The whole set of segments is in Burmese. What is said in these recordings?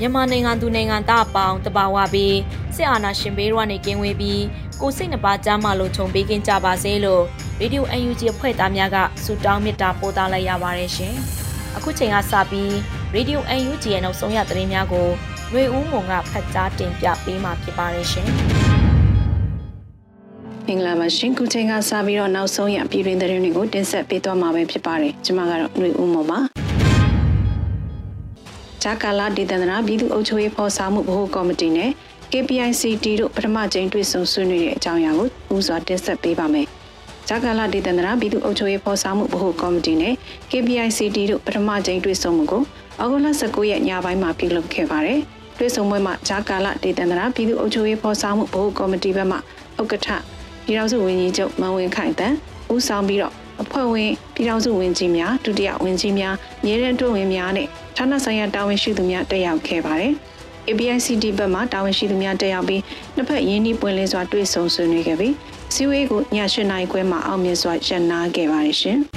မြန်မာနိုင်ငံသူနိုင်ငံသားအပေါင်းတဘာဝပြီးစစ်အာဏာရှင်ဘေးရွာနေကင်းဝေးပြီးကိုစိတ်နှပါကြားမှလို့ခြုံပေးကင်းကြပါစေလို့ရေဒီယို UNG အဖွဲ့သားများကဆုတောင်းမေတ္တာပို့သလိုက်ရပါတယ်ရှင်။အခုချိန်ကစပြီးရေဒီယို UNG ရဲ့နောက်ဆုံးရသတင်းများကိုຫນွေဦးမုံကဖတ်ကြားတင်ပြပေးမှာဖြစ်ပါတယ်ရှင်။မင်္ဂလာပါရှင်ခုချိန်ကစပြီးတော့နောက်ဆုံးရပြည်တွင်သတင်းတွေကိုတင်ဆက်ပေးသွားမှာပဲဖြစ်ပါတယ်ကျွန်မကတော့ຫນွေဦးမုံပါ ဂျာကာလာဒေသနာပြည်သူ့အုပ်ချုပ်ရေးဖော်ဆောင်မှုဗဟိုကော်မတီနဲ့ KPICT တို့ပထမကြိမ်တွေ့ဆုံဆွေးနွေးတဲ့အကြောင်းအရာကိုဦးစွာတင်ဆက်ပေးပါမယ်။ဂျာကာလာဒေသနာပြည်သူ့အုပ်ချုပ်ရေးဖော်ဆောင်မှုဗဟိုကော်မတီနဲ့ KPICT တို့ပထမကြိမ်တွေ့ဆုံမှုကိုအောက်တိုဘာ19ရက်ညပိုင်းမှာပြုလုပ်ခဲ့ပါတယ်။တွေ့ဆုံပွဲမှာဂျာကာလာဒေသနာပြည်သူ့အုပ်ချုပ်ရေးဖော်ဆောင်မှုဗဟိုကော်မတီဘက်မှဥက္ကဋ္ဌပြည်ထောင်စုဝန်ကြီးချုပ်မန်ဝင်းခိုင်တန်ဦးဆောင်ပြီးတော့ အဖွဲ့ဝင်ပြည်ထောင်စုဝန်ကြီးများဒုတိယဝန်ကြီးများမြေရဲတွဝင်များနဲ့ဌာနဆိုင်ရာတာဝန်ရှိသူများတက်ရောက်ခဲ့ပါတယ်။ ABICD ဘက်မှတာဝန်ရှိသူများတက်ရောက်ပြီးနှစ်ဖက်ရင်းနှီးပွင့်လင်းစွာတွေ့ဆုံဆွေးနွေးခဲ့ပြီးစီဝေးကိုည၈နာရီခွဲမှာအောင်မြင်စွာရန်နာခဲ့ပါတယ်ရှင်။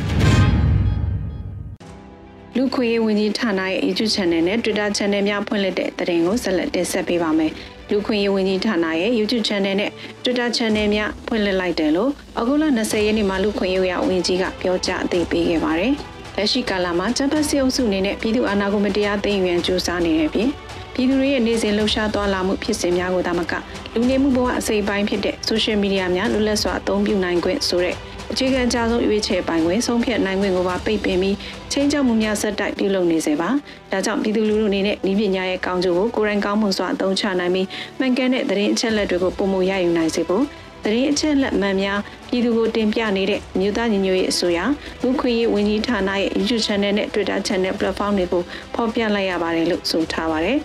လူခွေဝန်ကြီးဌာနရဲ့ YouTube Channel နဲ့ Twitter Channel များဖွင့်လှစ်တဲ့သတင်းကိုဆက်လက်တင်ဆက်ပေးပါမယ်။ လူခွင့်ရေးဝန်ကြီးဌာနရဲ့ YouTube Channel နဲ့ Twitter Channel များဖွင့်လှစ်လိုက်တယ်လို့အခုလ20ရက်နေ့မှာလူခွင့်ရေးဝန်ကြီးကပြောကြားအသိပေးခဲ့ပါတယ်။လက်ရှိကာလမှာဂျပန်စစ်အုပ်စုအနေနဲ့ပြည်သူ့အာဏာကိုမတရားသိမ်းယူရန်ကြိုးစားနေတဲ့အပြင်ပြည်သူတွေရဲ့နေစဉ်လှုပ်ရှားသွားလာမှုဖြစ်စဉ်များကိုသာမကလူနေမှုဘဝအစိပ်ပိုင်းဖြစ်တဲ့ social media များလွတ်လပ်စွာအသုံးပြုနိုင်ခွင့်ဆိုတဲ့ အခြေခံအကြဆုံးရွေးချယ်ပိုင်ခွင့်ဆုံးဖြတ်နိုင်ခွင့်ကိုပါပိတ်ပင်ပြီးချင်းချောက်မှုများဆက်တိုက်ပြုလုပ်နေစေပါဒါကြောင့်ပြည်သူလူထုအနေနဲ့ဤပညာရဲ့ကောင်းကျိုးကိုကိုယ်တိုင်ကောင်းမွန်စွာအသုံးချနိုင်ပြီးမှန်ကန်တဲ့သတင်းအချက်အလက်တွေကိုပုံမရယူနိုင်စေဖို့သတင်းအချက်လက်မှန်များပြည်သူကိုတင်ပြနေတဲ့မြို့သားညီညွတ်ရေးအစိုးရလူခွင့်ရေးဝန်ကြီးဌာနရဲ့ YouTube Channel နဲ့ Twitter Channel platform တွေကိုဖော်ပြလိုက်ရပါတယ်လို့ဆိုထားပါတယ်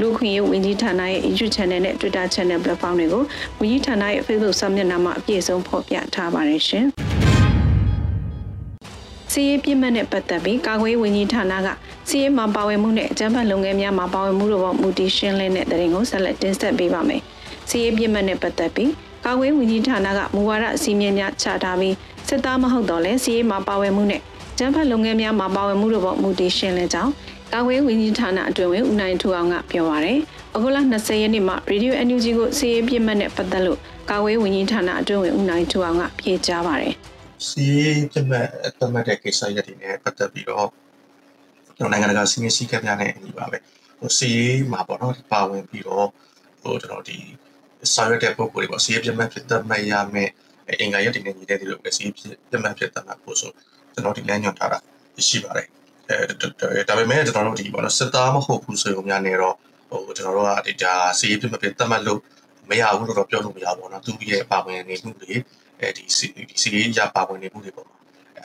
လူခွင့်ရေးဝန်ကြီးဌာနရဲ့ YouTube Channel နဲ့ Twitter Channel platform တွေကိုဝန်ကြီးဌာနရဲ့ Facebook စာမျက်နှာမှာအပြည့်အစုံဖော်ပြထားပါတယ်ရှင်။ စီးရေးပြစ်မှတ်နဲ့ပတ်သက်ပြီးကာကွယ်ဝန်ကြီးဌာနကစီးရေးမှာပါဝင်မှုနဲ့အကြမ်းဖက်လုပ်ငန်းများမှာပါဝင်မှုတို့ပေါ်မူတည်ရှင်းလင်းတဲ့တဲ့ရင်ကိုဆက်လက်တင်ဆက်ပေးပါမယ်။စီးရေးပြစ်မှတ်နဲ့ပတ်သက်ပြီးကာကွယ်ဝန်ကြီးဌာနကမူဝါဒအစည်းအဝေးများချထားပြီးစစ်သားမဟုတ်တော့လဲစီးရေးမှာပါဝင်မှုနဲ့ကျန်းဖက်လုပ်ငန်းများမှာပါဝင်မှုတို့ပေါ်မူတည်ရှင်းလင်းကြောင်းကာကွယ်ဝန်ကြီးဌာနအတွင်းဝင်ဦးနိုင်ထူအောင်ကပြောပါရယ်အခုလ20ရက်နေ့မှာ Radio NUG ကိုစီးရေးပြစ်မှတ်နဲ့ပတ်သက်လို့ကာကွယ်ဝန်ကြီးဌာနအတွင်းဝင်ဦးနိုင်ထူအောင်ကဖြေကြားပါရယ် စီးပြတ်မှတ်တတ်မှတ်တဲ့ကိစ္စရပ်တွေနဲ့ပတ်သက်ပြီးတော့ကျွန်တော်နိုင်ငံတကာစီးမင်းစည်းကမ်းများနဲ့အညီပါပဲဟိုစီးမှာပေါ့နော်ပါဝင်ပြီးတော့ဟိုကျွန်တော်ဒီဆောင်ရွက်တဲ့ပုံကိုယ်တွေပေါ့စီးပြတ်မှတ်ဖြစ်တတ်မှတ်ရမယ်အင်္ဂါရက်တွေနဲ့ညီတဲ့ဒီလိုပဲစီးပြတ်မှတ်ဖြစ်တတ်မှတ်ဖို့ဆိုကျွန်တော်ဒီလမ်းညွှန်ထားတာရှိပါတယ်အဲဒါပေမဲ့ကျွန်တော်တို့ဒီပေါ့နော်စစ်သားမဟုတ်ဘူးဆိုရုံများနဲ့တော့ဟိုကျွန်တော်တို့ကဒီဒါစီးပြတ်မှတ်ဖြစ်တတ်မှတ်လို့မရဘူးလို့တော့ပြောလို့မရဘူးပေါ့နော်သူရဲ့ပါဝင်နေမှုတွေ အဲဒီဒီစီရေးရပါဝင်နေမှုတွေပေါ့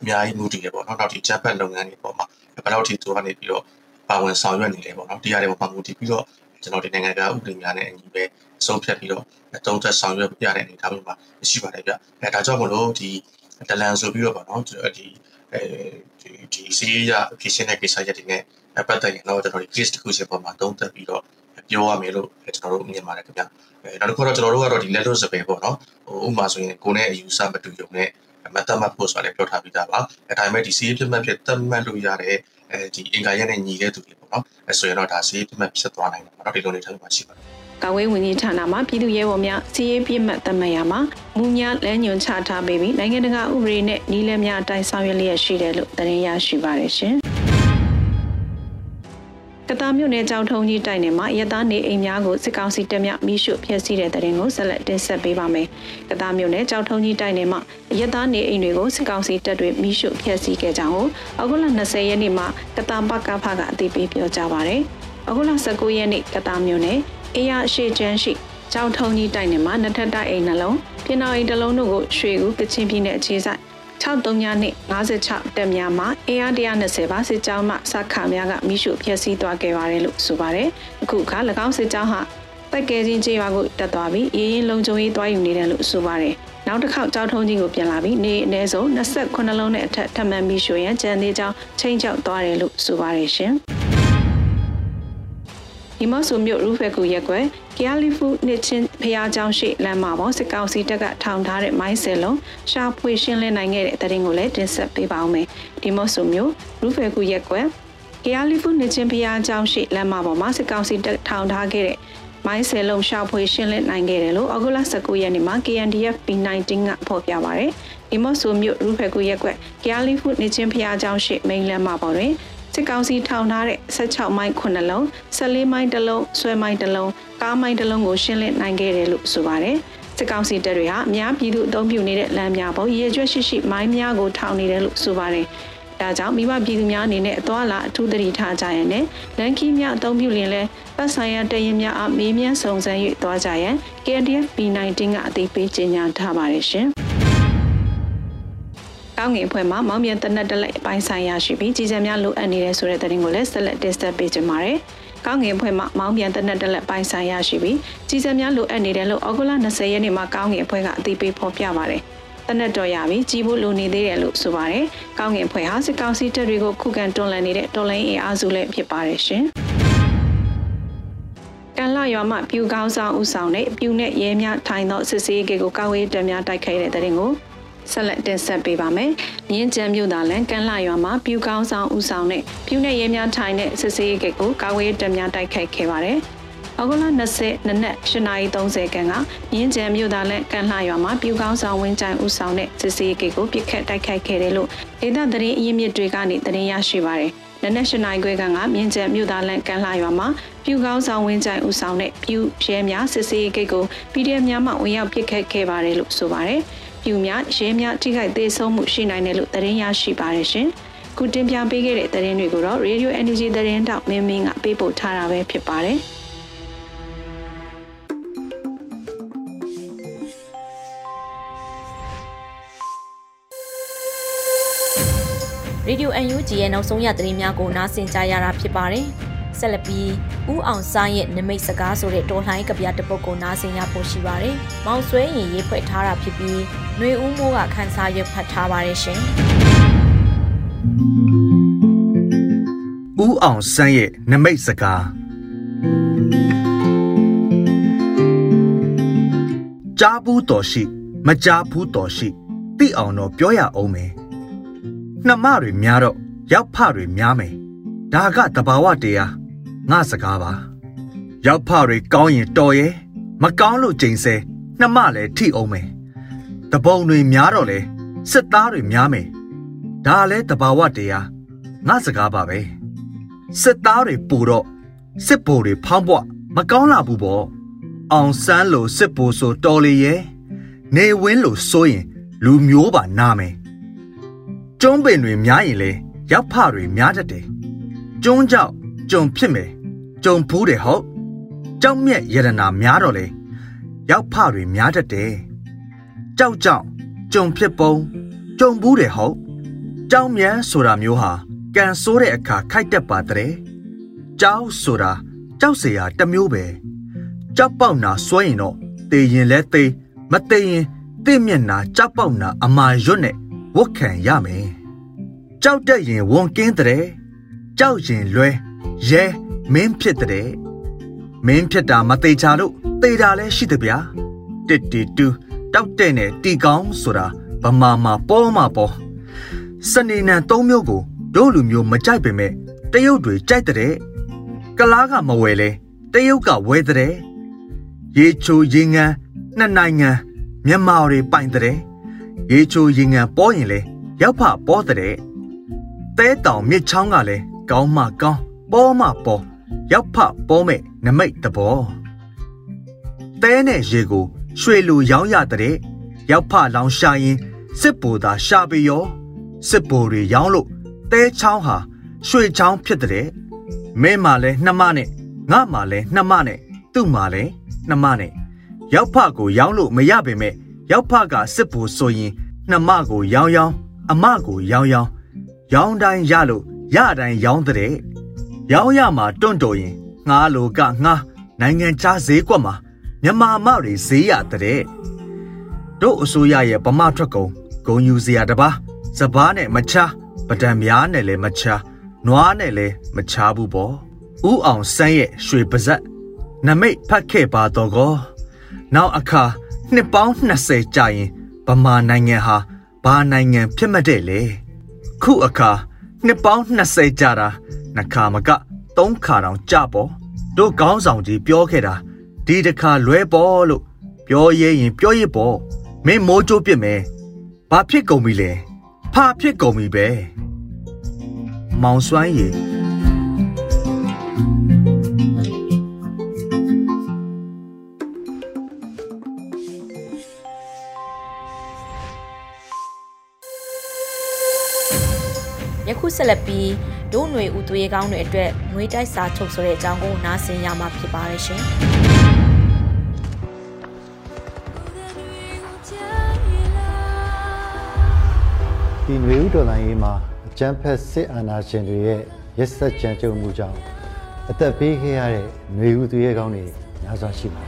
အများကြီးမှုတည်တယ်ပေါ့နော်နောက်ဒီဂျပန်လုပ်ငန်းတွေပေါ့မှာဘယ်တော့ထိသူကနေပြီးတော့ပါဝင်ဆောင်ရွက်နေလဲပေါ့နော်တရားတွေပေါ်မှာမှုတည်ပြီးတော့ကျွန်တော်ဒီနိုင်ငံကဥပဒေများနဲ့အညီပဲဆုံးဖြတ်ပြီးတော့တုံးသက်ဆောင်ရွက်ပြတဲ့အနေအထားမျိုးမှာရှိပါတယ်ဗျအဲဒါကြောင့်မလို့ဒီဒလန်ဆိုပြီးတော့ပေါ့နော်ဒီအဲဒီဒီစီးရဖြစ်ရှင်တဲ့ကိစ္စရပ်တွေနဲ့ပတ်သက်ရင်တော့ကျွန်တော်ဒီ case တစ်ခုချင်းပေါ်မှာတုံးသက်ပြီးတော့ ပြောရမယ်လို့ကျွန်တော်တို့မြင်ပါတယ်ခင်ဗျအဲနောက်တစ်ခုတော့ကျွန်တော်တို့ကတော့ဒီ letter စပယ်ပေါ့နော်ဟိုဥမာဆိုရင်ကိုယ်နဲ့အယူဆမတူရုံနဲ့မတ်တတ်မှတ်ဖို့ဆိုတာလည်းပြောထားပြီးသားပါအဲဒါပေမဲ့ဒီစီးပြတ်မှတ်ဖြစ်တတ်မှတ်လို့ရတဲ့အဲဒီအင်္ဂါရက်နဲ့ညီတဲ့သူတွေပေါ့နော်အဲဆိုရင်တော့ဒါစီးပြတ်မှတ်ဖြစ်သွားနိုင်တယ်ပေါ့နော်ဒီလိုနေထားမှာရှိပါတယ်ကာဝေးဝန်ကြီးဌာနမှပြည်သူ့ရဲဘော်များစီးရေးပြစ်မှတ်သတ်မှတ်ရမှာမူများလမ်းညွှန်ချထားပေးပြီးနိုင်ငံတကာဥပဒေနဲ့နည်းလမ်းများအတိုင်းဆောင်ရွက်လျက်ရှိတယ်လို့သတင်းရရှိပါတယ်ရှင်။ ကတားမြို့နယ်ကြောင်ထုံကြီးတိုက်နယ်မှာရသားနေအိမ်များကိုစစ်ကောင်စီတပ်များမိရှုဖျက်ဆီးတဲ့တဲ့ရင်ကိုဆက်လက်တင်ဆက်ပေးပါမယ်။ကတားမြို့နယ်ကြောင်ထုံကြီးတိုက်နယ်မှာရသားနေအိမ်တွေကိုစစ်ကောင်စီတပ်တွေမိရှုဖျက်ဆီးခဲ့ကြောင်းကိုအခုလ20ရက်နေ့မှာကတားပကဖကအသိပေးပြောကြားပါရယ်။အခုလ19ရက်နေ့ကတားမြို့နယ်အေရရှေချမ်းရှိကြောင်ထုံကြီးတိုက်နယ်မှာနှစ်ထပ်တိုက်အိမ်နှလုံးပြင်တော်အိမ်တစ်လုံးတို့ကိုရွှေကူကချင်ပြည်နယ်အခြေစိုက် 63ညနှစ်56တက်များမှာအင်အား120ပါစစ်ကြောင်းမှစခါများကမိရှုဖျက်ဆီးသွားခဲ့ပါတယ်လို့ဆိုပါတယ်။အခုခါ၎င်းစစ်ကြောင်းဟာပက်ကဲချင်းကျေးရွာကိုတက်သွားပြီးရင်းရင်လုံခြုံရေးသွားယူနေတယ်လို့ဆိုပါတယ်။နောက်တစ်ခေါက်ကြောက်ထုံးကြီးကိုပြန်လာပြီးနေအနည်းဆုံး28လုံးနဲ့အထက်ထပ်မံမိရှုရန်ကြံသေးကြောင်းချိန်ချောက်သွားတယ်လို့ဆိုပါတယ်ရှင်။ ဒီမော့ဆိုမြို့ရူဖက်ကူရက်ကွယ်ကီယာလီဖူနှစ်ချင်းဖျားချောင်းရှိလမ်းမှာပေါ့စစ်ကောင်စီတပ်ကထောင်ထားတဲ့မိုင်းဆယ်လုံးရှာဖွေရှင်းလင်းနိုင်ခဲ့တဲ့တရင်ကိုလည်းတင်ဆက်ပေးပါဦးမယ်ဒီမော့ဆိုမြို့ရူဖက်ကူရက်ကွယ်ကီယာလီဖူနှစ်ချင်းဖျားချောင်းရှိလမ်းမှာပေါ့မှာစစ်ကောင်စီတပ်ထောင်ထားခဲ့တဲ့မိုင်းဆယ်လုံးရှာဖွေရှင်းလင်းနိုင်ခဲ့တယ်လို့အောက်တိုဘာ19ရက်နေ့မှာ KNDF P19 ကဖော်ပြပါရတယ်ဒီမော့ဆိုမြို့ရူဖက်ကူရက်ကွယ်ကီယာလီဖူနှစ်ချင်းဖျားချောင်းရှိမိန်လမ်းမှာပေါ့တွင် စစ်ကောင်စီထောင်ထားတဲ့16မိုင်9လုံး14မိုင်တစ်လုံးဆွဲမိုင်တစ်လုံးကားမိုင်တစ်လုံးကိုရှင်းလင်းနိုင်ခဲ့တယ်လို့ဆိုပါတယ်စစ်ကောင်စီတပ်တွေဟာအများပြည်သူအုံပြုနေတဲ့လမ်းများပေါ်ရည်ရွယ်ရှိရှိမိုင်းများကိုထောင်နေတယ်လို့ဆိုပါတယ်ဒါကြောင့်မိဘပြည်သူများအနေနဲ့အသွာလာအထူးသတိထားကြရနဲ့လန်ကီးများအုံပြုလင်လဲပတ်ဆိုင်ရာတရင်များအမေးမြန်းစုံစမ်း၍သွားကြရန် KDF B19 ကအသိပေးကြေညာထားပါတယ်ရှင်။ ကောင်းငင်အဖွဲ့မှာမောင်မြန်တနက်တလက်အပိုင်းဆိုင်ရရှိပြီးကြီးစံများလိုအပ်နေတဲ့ဆိုတဲ့သတင်းကိုလည်းဆက်လက်တင်ဆက်ပေးကြပါမယ်။ကောင်းငင်အဖွဲ့မှာမောင်မြန်တနက်တလက်ပိုင်းဆိုင်ရရှိပြီးကြီးစံများလိုအပ်နေတယ်လို့ဩဂုတ်လ20ရက်နေ့မှာကောင်းငင်အဖွဲ့ကအသိပေးဖော်ပြပါတယ်။တနက်တော်ရပြီးကြီးဖို့လိုနေသေးတယ်လို့ဆိုပါတယ်။ကောင်းငင်အဖွဲ့ဟာစစ်ကောင်စီတပ်တွေကိုခုခံတွန်းလှန်နေတဲ့တော်လိုင်းအင်အားစုလည်းဖြစ်ပါတယ်ရှင်။ကန်လာရွာမှာပြူကောင်းဆောင်ဦးဆောင်တဲ့ပြူနဲ့ရဲများထိုင်သောစစ်စေးကေကိုကာဝေးတပ်များတိုက်ခိုက်တဲ့တဲ့ရင်ကို ဆက်လက်တင်ဆက်ပေးပါမယ်။မြင်းကျမ်းမြို့သားလန်ကန်လာရွာမှာပြူကောင်းဆောင်ဦးဆောင်တဲ့ပြူနဲ့ရဲများထိုင်တဲ့စစ်စေးကိတ်ကိုကာဝေးတပ်များတိုက်ခိုက်ခဲ့ပါတယ်။အောက်တိုဘာ20နနက်8:30ခန်းကမြင်းကျမ်းမြို့သားလက်ကန်လှရွာမှာပြူကောင်းဆောင်ဝင်းကြိုင်ဦးဆောင်တဲ့စစ်စေးကိတ်ကိုပြစ်ခတ်တိုက်ခိုက်ခဲ့တယ်လို့ဒေသသတင်းအရင်းမြစ်တွေကနေသတင်းရရှိပါတယ်။နနက်၈နာရီခွဲကမြင်းကျက်မြို့သားလန်ကန်လှရွာမှာပြူကောင်းဆောင်ဝင်းကြိုင်ဦးဆောင်တဲ့ပြူရဲများစစ်စေးဂိတ်ကို PDF များမှဝင်ရောက်ပစ်ခတ်ခဲ့ပါတယ်လို့ဆိုပါတယ်။ ပြူများရဲများထိခိုက်သေးဆုံးမှုရှိနိုင်တယ်လို့သတင်းရရှိပါတယ်ရှင်။ခုတင်ပြပေးခဲ့တဲ့သတင်းတွေကိုတော့ Radio Energy သတင်းတောက်မင်းမင်းကပေးပို့ထားတာပဲဖြစ်ပါတယ်။ရေဒီယို UNG ရဲ့နောက်ဆုံးရသတင်းများကိုနားဆင်ကြရတာဖြစ်ပါတယ်။ ဆက်လက်ပြီးဦးအောင်ဆိုင်ရဲ့နမိတ်စကားဆိုတဲ့တော်လှန်ရေးကဗျာတစ်ပုဒ်ကိုနားဆင်ရဖို့ရှိပါတယ်။မောင်ဆွဲရင်ရေးဖွဲ့ထားတာဖြစ်ပြီးຫນွေဦးမိုးကခန်းစားရွက်ဖတ်ထားပါတယ်ရှင်။ဦးအောင်ဆန်းရဲ့နမိတ်စကားကြားဘူးတော်ရှိ မကြားဘူးတော်ရှိသိအောင်တော့ပြောရအောင်မယ်နှမတွေများတော့ရောက်ဖတွေများမယ်ဒါကတဘာဝတရား ငါစကားပါရောက်ဖတွေကောင်းရင်တော်ရဲ့မကောင်းလို့ချိန်ဆဲနှမလည်းထိအောင်မယ်တပုံတွေများတော့လေစစ်သားတွေများမယ်ဒါလည်းတဘာဝတရားငါစကားပါပဲစစ်သားတွေပူတော့စစ်ဘိုလ်တွေဖောင်းပွားမကောင်းလာဘူးပေါ့အောင်ဆန်းလိုစစ်ဘိုလ်ဆိုတော်လေရဲ့နေဝင်းလိုစိုးရင်လူမျိုးပါနာမယ်ကျွန်းပင်တွေများရင်လေရောက်ဖတွေများတတ်တယ်ကျွန်းကြောက်ကြုံဖြစ်မယ် ကြုံဖူးတယ်ဟုတ်ကြောက်မြက်ရတနာများတော့လေရောက်ဖတွေများတတ်တယ်ကြောက်ကြောက်ကြုံဖြစ်ပုံကြုံဘူးတယ်ဟုတ်ကြောက်မြတ်ဆိုတာမျိုးဟာကန်ဆိုးတဲ့အခါခိုက်တက်ပါတဲ့ကြောက်ဆိုတာကြောက်เสียတမျိုးပဲကြောက်ပေါက်နာစွဲရင်တော့တေရင်လဲတေးမတေးရင်တိမျက်နာကြောက်ပေါက်နာအမာရွတ်နဲ့ဝတ်ခံရမယ်ကြောက်တက်ရင်ဝန်ကင်းတဲ့ကြောက်ရင်လွဲရဲ မင်းဖြစ်တဲ့မင်းဖြစ်တာမသေးချာလို့သေတာလည်းရှိတယ်ဗျာတစ်တီတူတောက်တဲ့နဲ့တီကောင်းဆိုတာဗမာမှာပေါ်မှာပေါ်စနေနံသုံးမျိုးကိုတို့လူမျိုးမကြိုက်ပေမဲ့တရုတ်တွေကြိုက်တဲ့ကလားကမဝယ်လဲတရုတ်ကဝဲတဲ့ရေချိုရေငန်းနှစ်နိုင်ငံမြန်မာတွေပိုင်တဲ့ရေချိုရေငန်းပေါ်ရင်လေရောက်ဖပေါ်တဲ့တဲတောင်မြစ်ချောင်းကလည်းကောင်းမှကောင်းပေါ်မှပေါ် ရောက်ဖပေါ်မဲ့နမိတ်တဘောတဲနဲ့ရေကို ရွှေလူရောင်းရတဲ့ရောက်ဖလောင်ရှာရင်စစ်ပူသာရှာပေရောစစ်ပူတွေရောင်းလို့တဲချောင်းဟာရွှေချောင်းဖြစ်တဲ့မင်းမှလည်းနှမနဲ့ငါမှလည်းနှမနဲ့သူ့မှလည်းနှမနဲ့ရောက်ဖကိုရောင်းလို့မရပေမဲ့ရောက်ဖကစစ်ပူဆိုရင်နှမကိုရောင်းရောင်းအမကိုရောင်းရောင်းရောင်းတိုင်းရလို့ရတိုင်းရောင်းတဲ့ ရောင်းရမှာတွန့်တော်ရင်ငားလိုကငားနိုင်ငံခြားဈေးကွက်မှာမြန်မာမတွေဈေးရတဲ့တို့အစိုးရရဲ့ဗမာထွက်ကုန်ဂုံယူစရာတပါစပားနဲ့မချားပဒံများနဲ့လည်းမချားနွားနဲ့လည်းမချားဘူးပေါ့ဥအောင်ဆန်းရဲ့ရွှေပါဇက်နမိတ်ဖတ်ခဲ့ပါတော့ကောနောက်အခါနှစ်ပေါင်း20ကြာရင်ဗမာနိုင်ငံဟာဘာနိုင်ငံဖြစ်မှတဲ့လေခုအခါနှစ်ပေါင်း20ကြာတာ နှခါမကသုံးခါတောင်ကြပေါ်တို့ကောင်းဆောင်ကြီးပြောခဲ့တာဒီတခါလွဲပေါ်လို့ပြောရဲရင်ပြောရပေါ်မင်းမိုးကြိုးပြစ်မယ်ဘာဖြစ်ကုန်ပြီလဲဖာဖြစ်ကုန်ပြီပဲမောင်စွမ်းရည် ဆက်လက်ပြီးဒို့ຫນွေဦးသွေးကောင်းတွေအတွက်ငွေတိုက်စာချုပ်ဆိုတဲ့အကြောင်းကိုနားဆင်ရမှာဖြစ်ပါတယ်ရှင်။ ဒီຫນွေဥတော်လိုင်းရေးမှာအကြမ်းဖက်စစ်အာဏာရှင်တွေရဲ့ရက်စက်ကြမ်းကြုတ်မှုကြောင့်အသက်ပေးခဲ့ရတဲ့ຫນွေဥသူရဲကောင်းတွေများစွာရှိပါတယ်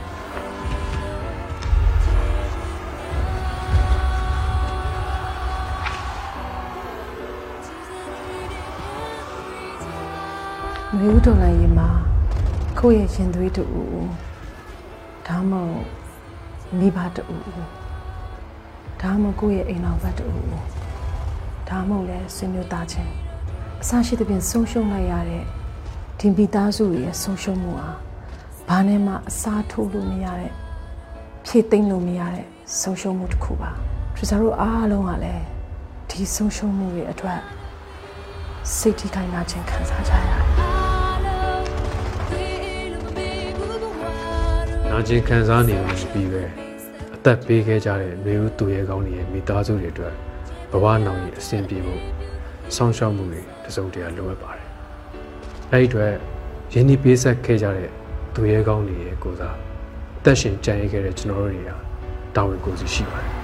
မျိုးတော်လိုက်ရင်မှာကိုယ့်ရဲ့ရင်သွေးတူဦးဒါမှမဟုတ်မိဘတူဦးဒါမှမဟုတ်ကိုယ့်ရဲ့အိမ်တော်ဘက်တူဦးဒါမှမဟုတ်လည်းဆွေမျိုးသားချင်းအစရှိသဖြင့်ဆုံးရှုံးလိုက်ရတဲ့ဒီမိသားစုရဲ့ဆုံးရှုံးမှုဟာဘာနဲ့မှအစားထိုးလို့မရတဲ့ဖြည့်သိမ့်လို့မရတဲ့ဆုံးရှုံးမှုတစ်ခုပါကျွန်တော်တို့အားလုံးကလည်းဒီဆုံးရှုံးမှုတွေအတွက်စိတ်ထိခိုက်နာခြင်းခံစားကြရတယ် နာကျင်ခံစားနေလို့ပြီးပဲအသက်ပေးခဲ့ကြတဲ့မျိုးဦးသူရဲကောင်းတွေရဲ့မိသားစုတွေအတွက်ဘဝနောင်ရဲ့အဆင်ပြေဖို့စောင့်ရှောက်မှုတွေတစုံတရာလိုအပ်ပါတယ်။အဲဒီအတွက်ရင်းနှီးပေးဆက်ခဲ့ကြတဲ့သူရဲကောင်းတွေရဲ့ကိုယ်စားအသက်ရှင်ကြံ့ရခဲ့တဲ့ကျွန်တော်တို့တွေကတာဝန်ကိုယ်စီရှိပါတယ်။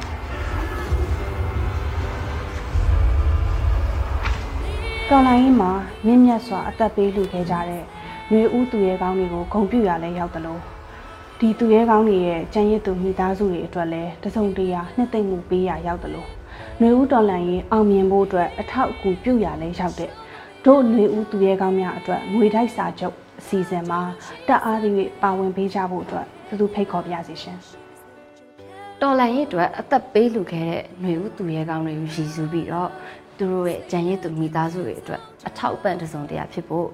တော်လိုင်းရင်မှာမြင့်မြတ်စွာအသက်ပေးလူခဲ့ကြတဲ့ຫນွေဦးသူရဲကောင်းတွေကိုဂုံပြူရလဲရောက်တယ်လို့ ဒီသူရဲကောင်းတွေရဲ့ကြံရစ်သူမိသားစုတွေအတွက်လည်းတစုံတရာနှစ်သိမ့်မှုပေးရရောက်တယ်လို့နှွေဦးတော်လန်ရင်အောင်မြင်ဖို့အတွက်အထောက်အကူပြုရလဲရောက်တဲ့တို့နှွေဦးသူရဲကောင်းများအတွက်ငွေတိုက်စာချုပ်အစီအစဉ်မှာတက်အားသည့်၍ပါဝင်ပေးကြဖို့အတွက်သူသူဖိတ်ခေါ်ပြရစီရှင်တော်လန်ရင်အတွက်အသက်ပေးလူခဲ့တဲ့နှွေဦးသူရဲကောင်းတွေကိုရည်စူးပြီးတော့သူတို့ရဲ့ကြံရည်သူမိသားစုတွေအတွက်အထောက်အပံ့တစုံတရာဖြစ်ဖို့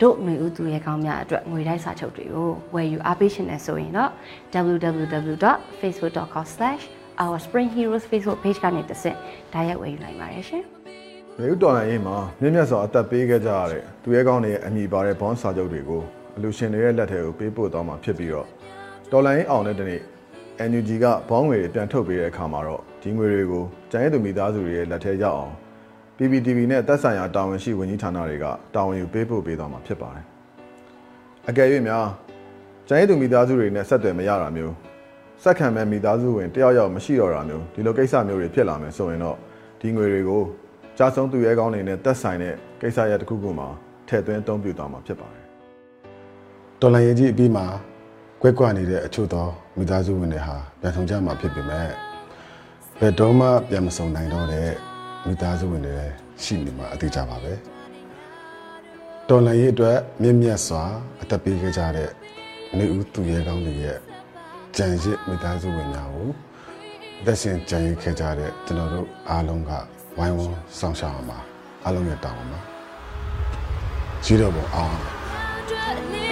တို့ຫນွေဦးသူရဲကောင်းများအတွက်ငွေတိုက်စာချုပ်တွေကိုဝယ်ယူအားပေးရှင်နေဆိုရင်တော့ www.facebook.com/ourspringheroes Facebook page ကနေတစ်ဆင့်ဒါရိုက်ဝယ်ယူနိုင်ပါတယ်ရှင်မြို့တော်လိုင်းရေးမှာမြင့်မြတ်စွာအသက်ပေးခဲ့ကြရတဲ့သူရဲကောင်းတွေရဲ့အမိပါတဲ့ဘွန်စာချုပ်တွေကိုအလူရှင်တွေရဲ့လက်ထဲကိုပေးပို့သွားမှာဖြစ်ပြီးတော့တော်လိုင်းရေးအောင်တဲ့တနေ့ NUG ကဘောင်းငွေတွေပြန်ထုတ်ပေးတဲ့အခါမှာတော့ဒီငွေတွေကိုကျန်ရည်သူမိသားစုတွေရဲ့လက်ထဲရောက်အောင် PPTV နဲ့သက်ဆိုင်ရာတာဝန်ရှိဝန်ကြီးဌာနတွေကတာဝန်ယူပေးပို့ပေးသွားမှာဖြစ်ပါတယ်။အကယ်၍များကျန်ရည်သူမိသားစုတွေနဲ့ဆက်သွယ်မရတာမျိုးစက်ခံမဲ့မိသားစုဝင်တယောက်ယောက်မရှိတော့တာမျိုးဒီလိုကိစ္စမျိုးတွေဖြစ်လာမယ်ဆိုရင်တော့ဒီငွေတွေကိုကြားဆုံးသူရဲကောင်းတွေနဲ့သက်ဆိုင်တဲ့ကိစ္စရပ်တစ်ခုခုမှာထည့်သွင်းအသုံးပြုသွားမှာဖြစ်ပါတယ်တော်လိုင်းရေးကြီးအပြီးမှာကွက်ကွက်နေတဲ့အချို့သောမိသားစုဝင်တွေဟာပြန်ဆောင်ကြမှာဖြစ်ပေမဲ့ဘယ်တော့မှပြန်မဆောင်နိုင်တော့တဲ့ မိသားစုဝင်တွေလည်းရှိနေမှာအသေးကြပါပဲတော်လိုင်းရေးအတွက်မြင့်မြတ်စွာအသက်ပေးခဲ့ကြတဲ့နေဦးသူရဲကောင်းတွေရဲ့ကြံရစ်မိသားစုဝင်များကိုသက်ရှင်ကြံရစ်ခဲ့ကြတဲ့ကျွန်တော်တို့အားလုံးကဝိုင်းဝန်းဆောင်ရှောက်အောင်ပါအားလုံးရဲ့တောင်းပါကြီးတော့ဘအောင်အတွက်လေးပြု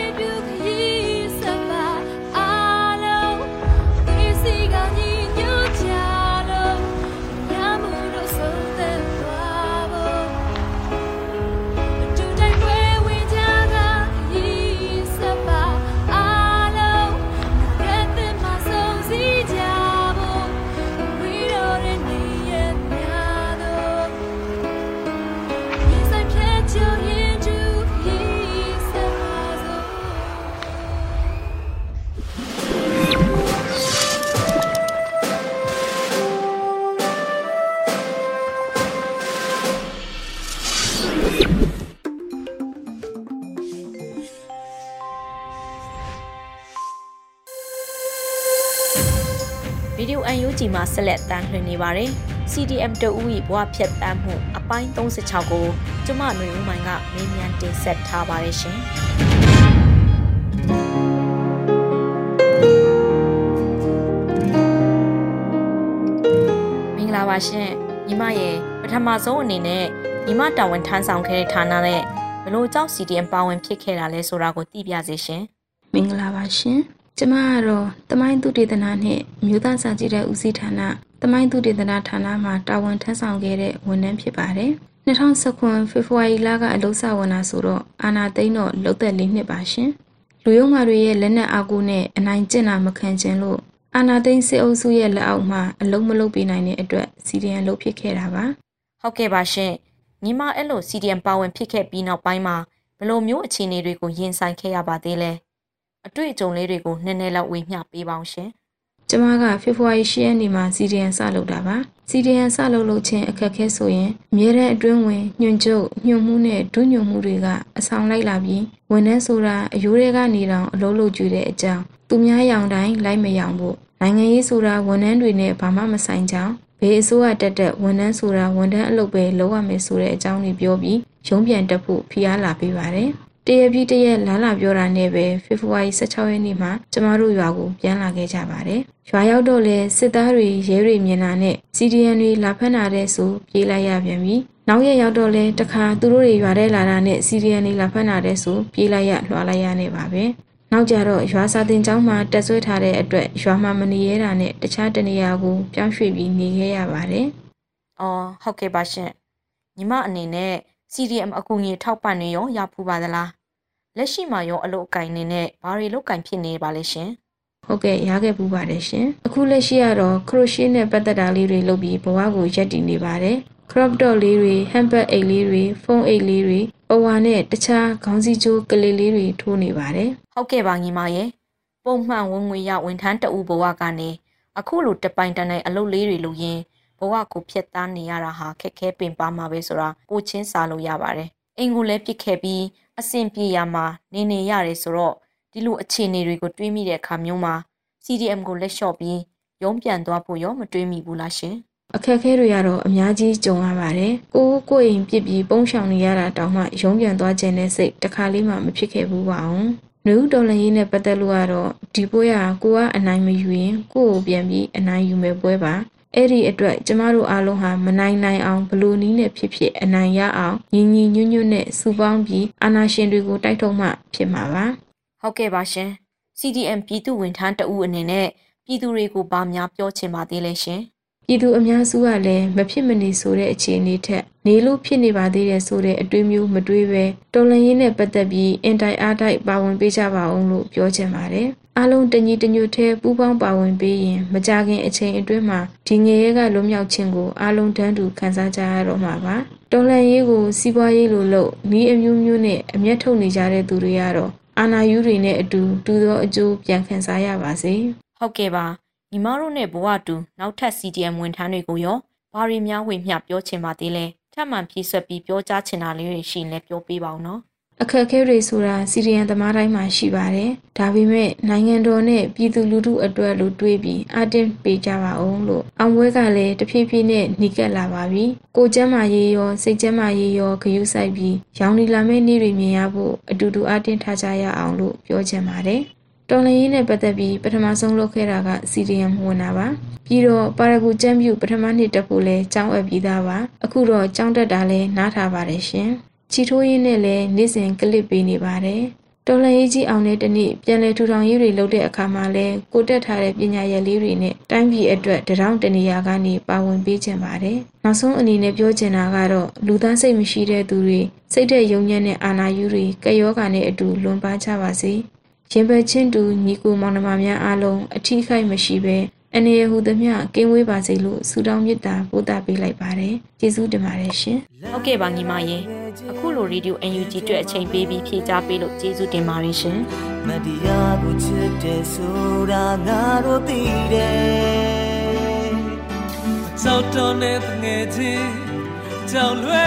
ဆက်လက်တမ်းလွှင့်နေပါတယ်။ CDM တဦး၏ဘဝဖြတ်တမ်းမှုအပိုင်း36ကိုကျမຫນွေဦးမိုင်ကမေးမြန်းတင်ဆက်ထားပါတယ်ရှင်။မင်္ဂလာပါရှင်ညီမရဲ့ပထမဆုံးအနေနဲ့ညီမတာဝန်ထမ်းဆောင်ခဲ့တဲ့ဌာနနဲ့ဘလို့ကြောက် CDM ပါဝင်ဖြစ်ခဲ့တာလဲဆိုတာကိုသိပြစေရှင်။မင်္ဂလာပါရှင်။ ကျမကတော့တမိုင်းသူတေသနာနှင့်မြို့သားစာကြည့်တဲ့ဦးစီးဌာနတမိုင်းသူတေသနာဌာနမှာတာဝန်ထမ်းဆောင်ခဲ့တဲ့ဝန်ထမ်းဖြစ်ပါတယ်။2019ဖေဖော်ဝါရီလကအလုပ်စဝင်လာဆိုတော့အာနာသိန်းတော့လုတ်သက်လေးနှစ်ပါရှင်။လူယုံမာတွေရဲ့လက်နက်အားကိုနဲ့အနိုင်ကျင့်တာမခံခြင်းလို့အာနာသိန်းစစ်အုပ်စုရဲ့လက်အောက်မှာအလုံးမလုံးပေးနိုင်တဲ့အတွက်စီဒီအန်လုပ်ဖြစ်ခဲ့တာပါ။ဟုတ်ကဲ့ပါရှင်။ညီမအဲ့လိုစီဒီအန်ပါဝင်ဖြစ်ခဲ့ပြီးနောက်ပိုင်းမှာဘယ်လိုမျိုးအခြေအနေတွေကိုရင်ဆိုင်ခဲ့ရပါသေးလဲ။ အတွေ့အကြုံလေးတွေကိုနည်းနည်းလောက်ဝေမျှပေးပါအောင်ရှင်။ကျမကဖေဖော်ဝါရီ10ရက်နေ့မှာစီဒီအန်စလုပ်တာပါ။စီဒီအန်စလုပ်လို့ချင်းအခက်ခဲဆိုရင်အမြဲတမ်းအတွင်းဝင်ညွန့်ကျုပ်ညွန့်မှုနဲ့ဒုညွန့်မှုတွေကအဆောင်လိုက်လာပြီးဝန်ထမ်းဆိုတာအယိုးတွေကနေတောင်အလုံးလုံးကျူတဲ့အကြောင်းသူများရောင်တိုင်းလိုက်မရောင်ဖို့နိုင်ငံရေးဆိုတာဝန်ထမ်းတွေနဲ့ဘာမှမဆိုင်ကြောင်းဘေးအစိုးရတက်တက်ဝန်ထမ်းဆိုတာဝန်ထမ်းအလုပ်ပဲလုပ်ရမယ်ဆိုတဲ့အကြောင်းတွေပြောပြီးရုံးပြန်တက်ဖို့ဖိအားလာပေးပါတယ်။ တရပြီးတရက်လာလာပြောတာနဲ့ပဲဖေဖော်ဝါရီ16ရက်နေ့မှာကျမတို့ရွာကိုပြန်လာခဲ့ကြပါတယ်။ရွာရောက်တော့လဲစစ်သားတွေရဲတွေမြင်လာနဲ့ CDN တွေလာဖမ်းလာတဲ့ဆိုပြေးလိုက်ရပြန်ပြီ။နောက်ရက်ရောက်တော့လဲတခါသူတို့တွေရွာထဲလာတာနဲ့ CDN တွေလာဖမ်းလာတဲ့ဆိုပြေးလိုက်ရလွှာလိုက်ရနေပါပဲ။နောက်ကြတော့ရွာစာတင်ကျောင်းမှာတက်ဆွဲထားတဲ့အတွက်ရွာမှာမနေရတာနဲ့တခြားတနေရာကိုပြောင်းရွှေ့ပြီးနေခဲ့ရပါတယ်။အော်ဟုတ်ကဲ့ပါရှင်။ညီမအနေနဲ့ CDM အကူအညီထောက်ပံ့နေရောရဖူးပါသလား လက်ရှိမှာရောအလုပ်အကင်နေနဲ့ဘာတွေလုပ်ကင်ဖြစ်နေပါလဲရှင်ဟုတ်ကဲ့ရခဲ့ပူပါတယ်ရှင်အခုလက်ရှိကတော့ခရိုရှီနဲ့ပတ်သက်တာလေးတွေလုပ်ပြီးဘဝကိုရက်တည်နေပါတယ် crop dot လေးတွေ handbag အိတ်လေးတွေဖုန်းအိတ်လေးတွေပဝါနဲ့တခြားခေါင်းစည်းကြိုးကလေးလေးတွေထိုးနေပါတယ်ဟုတ်ကဲ့ပါညီမရဲ့ပုံမှန်ဝင်ငွေရဝန်ထမ်းတအူဘဝကနေအခုလိုတပိုင်တနိုင်အလုပ်လေးတွေလုပ်ရင်ဘဝကိုဖျက်သားနေရတာဟာခက်ခဲပင်ပါမှာပဲဆိုတာကိုချင်းစာလို့ရပါတယ်အိမ်ကိုလည်းပြစ်ခဲ့ပြီး အဆင်ပြေရမှာနေနေရတယ်ဆိုတော့ဒီလိုအခြေအနေတွေကိုတွေးမိတဲ့အခါမျိုးမှာ CDM ကိုလက်လျှော့ပြီးရုံးပြန်သွားဖို့ရောမတွေးမိဘူးလားရှင်အခက်အခဲတွေကတော့အများကြီးကြုံရပါတယ်ကိုကိုအိမ်ပြစ်ပြီးပုံရှောင်နေရတာတောင်မှရုံးပြန်သွားခြင်းနဲ့စိတ်တခါလေးမှမဖြစ်ခဲ့ဘူးပါအောင်လူတော်လည်းရေးနဲ့ပတ်သက်လို့ကတော့ဒီပွဲကကိုကအနိုင်မယူရင်ကိုကိုပြန်ပြီးအနိုင်ယူမယ်ပွဲပါ အဲ့ဒီအတွက်ကျမတို့အားလုံးဟာမနိုင်နိုင်အောင်ဘလို့နည်းနဲ့ဖြစ်ဖြစ်အနိုင်ရအောင်ညီညီညွတ်ညွတ်နဲ့စုပေါင်းပြီးအာဏာရှင်တွေကိုတိုက်ထုတ်မှဖြစ်မှာပါဟုတ်ကဲ့ပါရှင် CDM ပြည်သူဝန်ထမ်းတဦးအနေနဲ့ပြည်သူတွေကိုဗာများပြောချင်ပါသေးလဲရှင်ပြည်သူအများစုကလည်းမဖြစ်မနေဆိုတဲ့အခြေအနေထက်နေလို့ဖြစ်နေပါသေးတယ်ဆိုတဲ့အတွေးမျိုးမတွေးပဲတော်လန်ရေးနဲ့ပတ်သက်ပြီးအင်တိုင်အားတိုက်ပါဝင်ပေးကြပါအောင်လို့ပြောချင်ပါတယ်။ အားလုံးတညီတညွတ်ထဲပူးပေါင်းပါဝင်ပေးရင်မကြခင်အချိန်အတွင်းမှာဒီငရဲကလွတ်မြောက်ခြင်းကိုအားလုံးတန်းတူခံစားကြရတော့မှာပါ။တော်လန်ရေးကိုစီးပွားရေးလိုလို့ဤအမျိုးမျိုးနဲ့အမျက်ထုတ်နေကြတဲ့သူတွေကတော့အာနာယူတွေနဲ့အတူတူသောအကျိုးပြန်ခံစားရပါစေ။ဟုတ်ကဲ့ပါညီမတို့နဲ့ဘဝတူနောက်ထပ် CDM ဝန်ထမ်းတွေကိုရောဘာတွေများဝင်မျှပြောချင်ပါသေးလဲထပ်မံဖြည့်ဆွက်ပြီးပြောကြားချင်တာလေးတွေရှိရင်လည်းပြောပေးပါဦးနော် အခက်အခဲတွေဆိုတာစီရီယန်သမားတိုင်းမှာရှိပါတယ်။ဒါပေမဲ့နိုင်ငံတော်နဲ့ပြည်သူလူထုအတွက်လို့တွေးပြီးအတင်းပေးကြပါအောင်လို့အောင်ပွဲကလည်းတဖြည်းဖြည်းနဲ့နှိကက်လာပါပြီ။ကိုကျမ်းမာရေးရောစိတ်ကျမ်းမာရေးရောဂရုစိုက်ပြီးရောင်နီလာမယ့်နေ့တွေမြင်ရဖို့အတူတူအတင်းထားကြရအောင်လို့ပြောချင်ပါတယ်။တော်လင်းရေးနဲ့ပတ်သက်ပြီးပထမဆုံးလုပ်ခဲ့တာက CDM ဝင်တာပါပြီးတော့ပါရဂူကျမ်းပြူပထမနှစ်တက်ဖို့လဲကျောင်းအပ်ပြီးသားပါအခုတော့ကျောင်းတက်တာလဲနားထားပါတယ်ရှင် ချီထိုးရင်းနဲ့လဲနေ့စဉ်ကလစ်ပေးနေပါတယ်တော်လှန်ရေးကြီးအောင်တဲ့တနေ့ပြန်လည်ထူထောင်ရေးတွေလုပ်တဲ့အခါမှာလဲကိုတက်ထားတဲ့ပညာရည်လေးတွေနဲ့တိုင်းပြည်အတွက်တရောင်းတနေရာကနေပါဝင်ပေးခြင်းပါတယ်။နောက်ဆုံးအနေနဲ့ပြောချင်တာကတော့လူသားစိတ်မရှိတဲ့သူတွေစိတ်တဲ့ယုံညံ့တဲ့အာနာယူတွေကယောဂာနဲ့အတူလွန်ပါကြပါစေ။ရင်ဘတ်ချင်းတူညီကိုမောင်နှမများအားလုံးအထီးခိုက်မရှိဘဲ အနေရဟုသမျှကင်းဝေးပါစေလို့ဆုတောင်းမေတ္တာပို့သပေးလိုက်ပါတယ်ကျေးဇူးတင်ပါတယ်ရှင်ဟုတ်ကဲ့ပါညီမရေအခုလိုရေဒီယို UNG အတွက်အချိန်ပေးပြီးဖြေကြားပေးလို့ကျေးဇူးတင်ပါတယ်ရှင်မတရားကိုချစ်တယ်ဆိုတာငါတို့သိတယ်စောက်တော်နဲ့ငယ်ချင်းကြောင်လွဲ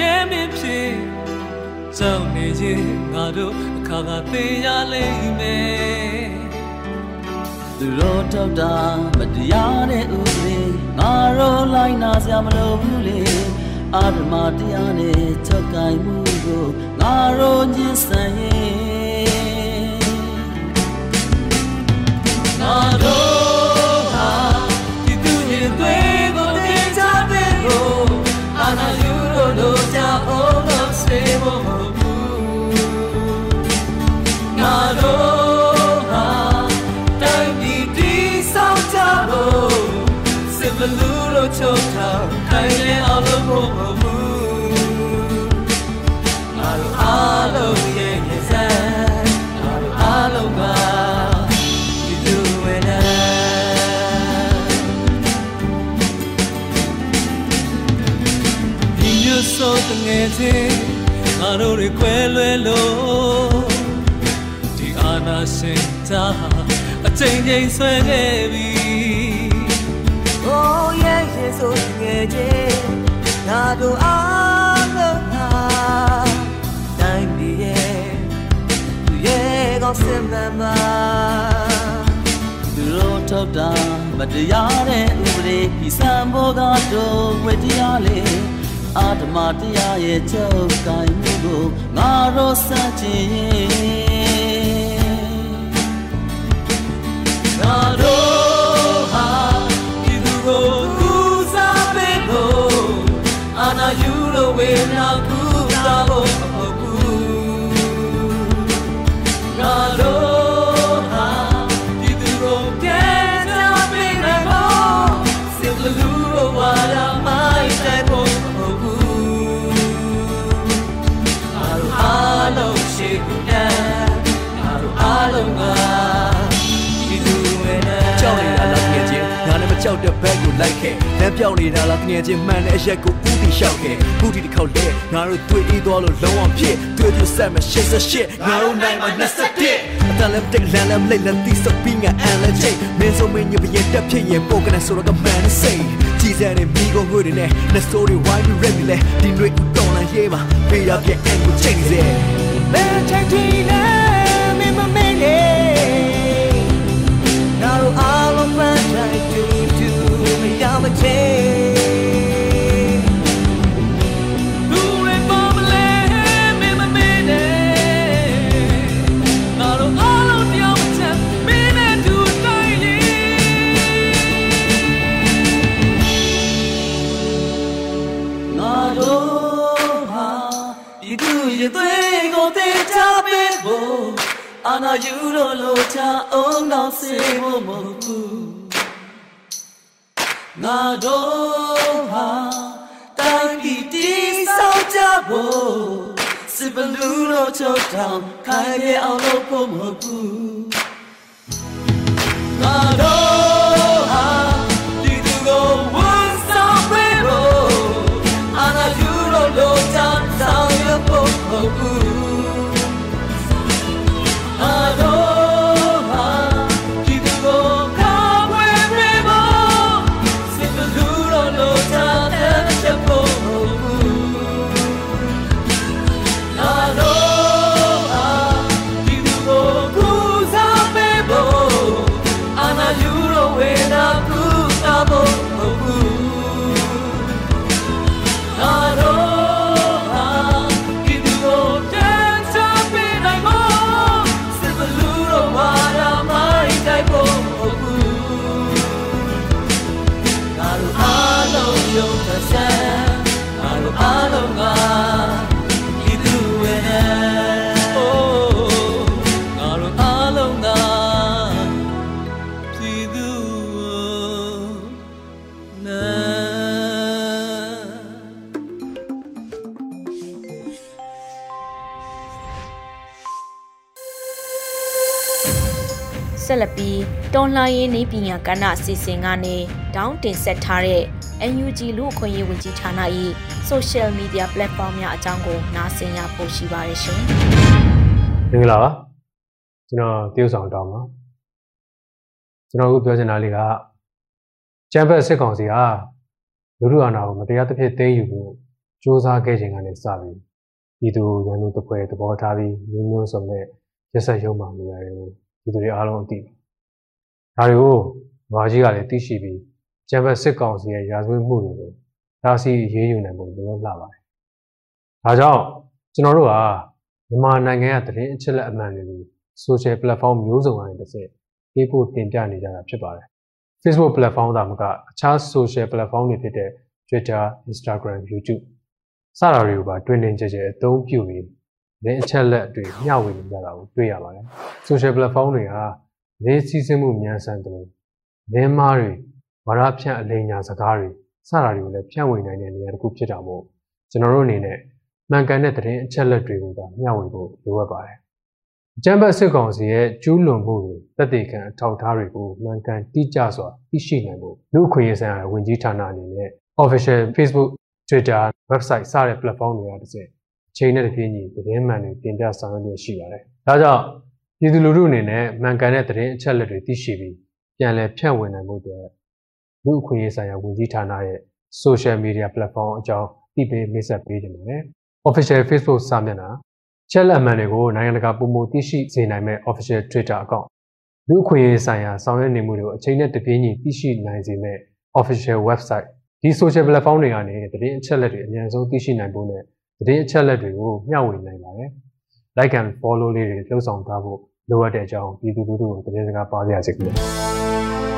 ရဲမင်းဖြစ်ကြောက်နေရင်ငါတို့အခါကသိရလိမ့်မယ် သူတို့ထောက်တာမတရားတဲ့ဥပဒေငါတို့လိုက်နာစရာမလိုဘူးလေအာဓမတရားနဲ့ချက်ကင်မှုကိုငါတို့ညှဉ်းဆန်ရင်ငါတို့ လူးလို့ချုပ်ထားခိုင်လေအောင်လို့မဟုတ်ဘူးငါတို့အားလုံးရဲ့ရဲ့စံငါတို့အားလုံးကဒီသူဝင်နေဒီမျိုးဆိုတဲ့ငယ်ချင်းငါတို့တွေခွဲလွဲလို့ဒီအာနာစင်တာအချိန်ချင်းဆွဲခဲ့ပြီ Oh yeah yeah ဆိုငယ်ချင်းငါတို့အားလုံးဟာတိုင်းပြည်ရဲ့သူရဲ့ကောင်းစင်မှန်ပါသူတို့ထောက်တာမတရားတဲ့ဥပဒေဒီစံဘောကတော့ဝေတရားလေအာဓမတရားရဲ့ချုပ်ကိုင်မှုကိုငါတို့စัจကျင်ငါတို့ ယူလို့ လိုက်ခဲ့လမ်းပြောင်းနေတာလားတကယ်ချင်းမှန်တဲ့အရက်ကိုဥတီလျှောက်ခဲ့ခုဒီတစ်ခေါက်လဲငါတို့တွေ့အေးသွားလို့လုံးဝဖြစ်တွေ့ပြဆက်မရှစ်ဆက်ရှစ်ငါတို့နိုင်မှာ21အတလည်းတက်လမ်းလည်းလိတ်လည်းတီးစပင်းကအန်လည်းချိတ်မင်းဆိုမင်းညပရင်တက်ဖြစ်ရင်ပိုကနေဆိုတော့ကမှန်နေစိတ်ကြီးစံနေမိကုန်ငွေတွေနဲ့နှစ်စိုးတွေဝိုင်းပြီး rap လေဒီတွေဦးတော်လာရေးပါပေးရပြအန်ကိုချိန်စေမင်းချိန် နာယူလို့လို့ချအောင်တော့စေဖို့မဟုတ်ဘူး ငါတို့ဟာတိုင်းပြည်တည်ဆောက်ကြဖို့စစ်ဘလူးလို့ချုပ်ထောင်ခိုင်ရအောင်လို့ဖို့မဟုတ်ဘူးငါတို့ ရေးနေပညာကဏ္ဍအစီအစဉ်ကနေတောင်းတင်ဆက်ထားတဲ့ NUG လူအခွင့်အရေးဝန်ကြီးဌာန၏ Social Media Platform များအကြောင်းကိုနားဆင်ရပို့ရှိပါရရှင်မင်္ဂလာပါကျွန်တော်တရုတ်ဆောင်တောင်းပါကျွန်တော်အခုပြောချင်တာလေးကကျန်းဖက်စစ်ကောင်စီကလူလူအာဏာကိုမတရားသဖြင့်သိမ်းယူဖို့စူးစမ်းခဲ့ခြင်းကနေစပြီးပြည်သူရန်သူတပွဲသဘောထားပြီးမျိုးမျိုးစုံနဲ့ရက်ဆက်ရုံမှနေရတယ်ကိုပြည်သူတွေအားလုံးအသိပါ ဒါတွေကိုဘာကြီးကလည်းသိရှိပြီးကျန်ဘက်စစ်ကောင်စီရဲ့ရာဇဝတ်မှုတွေကိုဒါစီရေးယူနိုင်ဖို့လိုအပ်လာပါတယ်ဒါကြောင့်ကျွန်တော်တို့ဟာမြန်မာနိုင်ငံရဲ့သတင်းအချက်အလက်အမှန်တွေကို social platform မျိုးစုံကနေတစ်ဆင့်ပေးဖို့တင်ပြနေကြတာဖြစ်ပါတယ် Facebook platform သာမကအခြား social platform တွေဖြစ်တဲ့ Twitter, Instagram, YouTube စတာတွေကိုပါတွင်တွင်ကြဲကြဲအသုံးပြုပြီးသတင်းအချက်အလက်တွေမျှဝေနေကြတာကိုတွေ့ရပါတယ် social platform တွေဟာ သတင်းစီးဆင်းမှုမြန်ဆန်တယ်လို့သတင်းမားတွေဝါဒဖြန့်အလိမ်ညာစကားတွေစတာတွေကိုလည်းဖြန့်ဝေနိုင်တဲ့နေရာတစ်ခုဖြစ်တာမို့ကျွန်တော်တို့အနေနဲ့မှန်ကန်တဲ့သတင်းအချက်အလက်တွေကိုသာမျှဝေဖို့လိုအပ်ပါတယ်အကြံဘတ်စစ်ကောင်စီရဲ့ကျူးလွန်မှုတွေတက်တေခံအထောက်အထားတွေကိုမှန်ကန်တိကျစွာသိရှိနိုင်ဖို့လူအခွင့်အရေးဆိုင်ရာဝန်ကြီးဌာနအနေနဲ့ official Facebook Twitter website စတဲ့ platform တွေကတစ်စက်အချိန်နဲ့တပြေးညီသတင်းမှန်တွေတင်ပြဆောင်ရွက်ရရှိပါတယ်။ဒါကြောင့် ပြည်သူလူထုအနေနဲ့မှန်ကန်တဲ့သတင်းအချက်အလက်တွေသိရှိပြီးပြန်လည်ဖြန့်ဝေနိုင်ဖို့အတွက်လူအခွင့်အရေးဆိုင်ရာဝန်ကြီးဌာနရဲ့ social media platform အကြောင်းသိပေးမိတ်ဆက်ပေးကြပါတယ်။ official Facebook စာမျက်နှာချက်လက်မှန်တွေကိုနိုင်ငံတကာပုံမှုသိရှိစေနိုင်မဲ့ official Twitter account လူအခွင့်အရေးဆိုင်ရာဆောင်ရွက်နေမှုတွေကိုအချိန်နဲ့တပြေးညီသိရှိနိုင်စေမဲ့ official website ဒီ social platform တွေကနေသတင်းအချက်အလက်တွေအများဆုံးသိရှိနိုင်ဖို့နဲ့သတင်းအချက်အလက်တွေကိုမျှဝေနိုင်ပါတယ်။ like and follow လေးတွေလှုပ်ဆောင်ထားဖို့လိုအပ်တဲ့အကြောင်းပြည်သူလူထုကိုသတင်းစကားပါရစေခင်ဗျာ။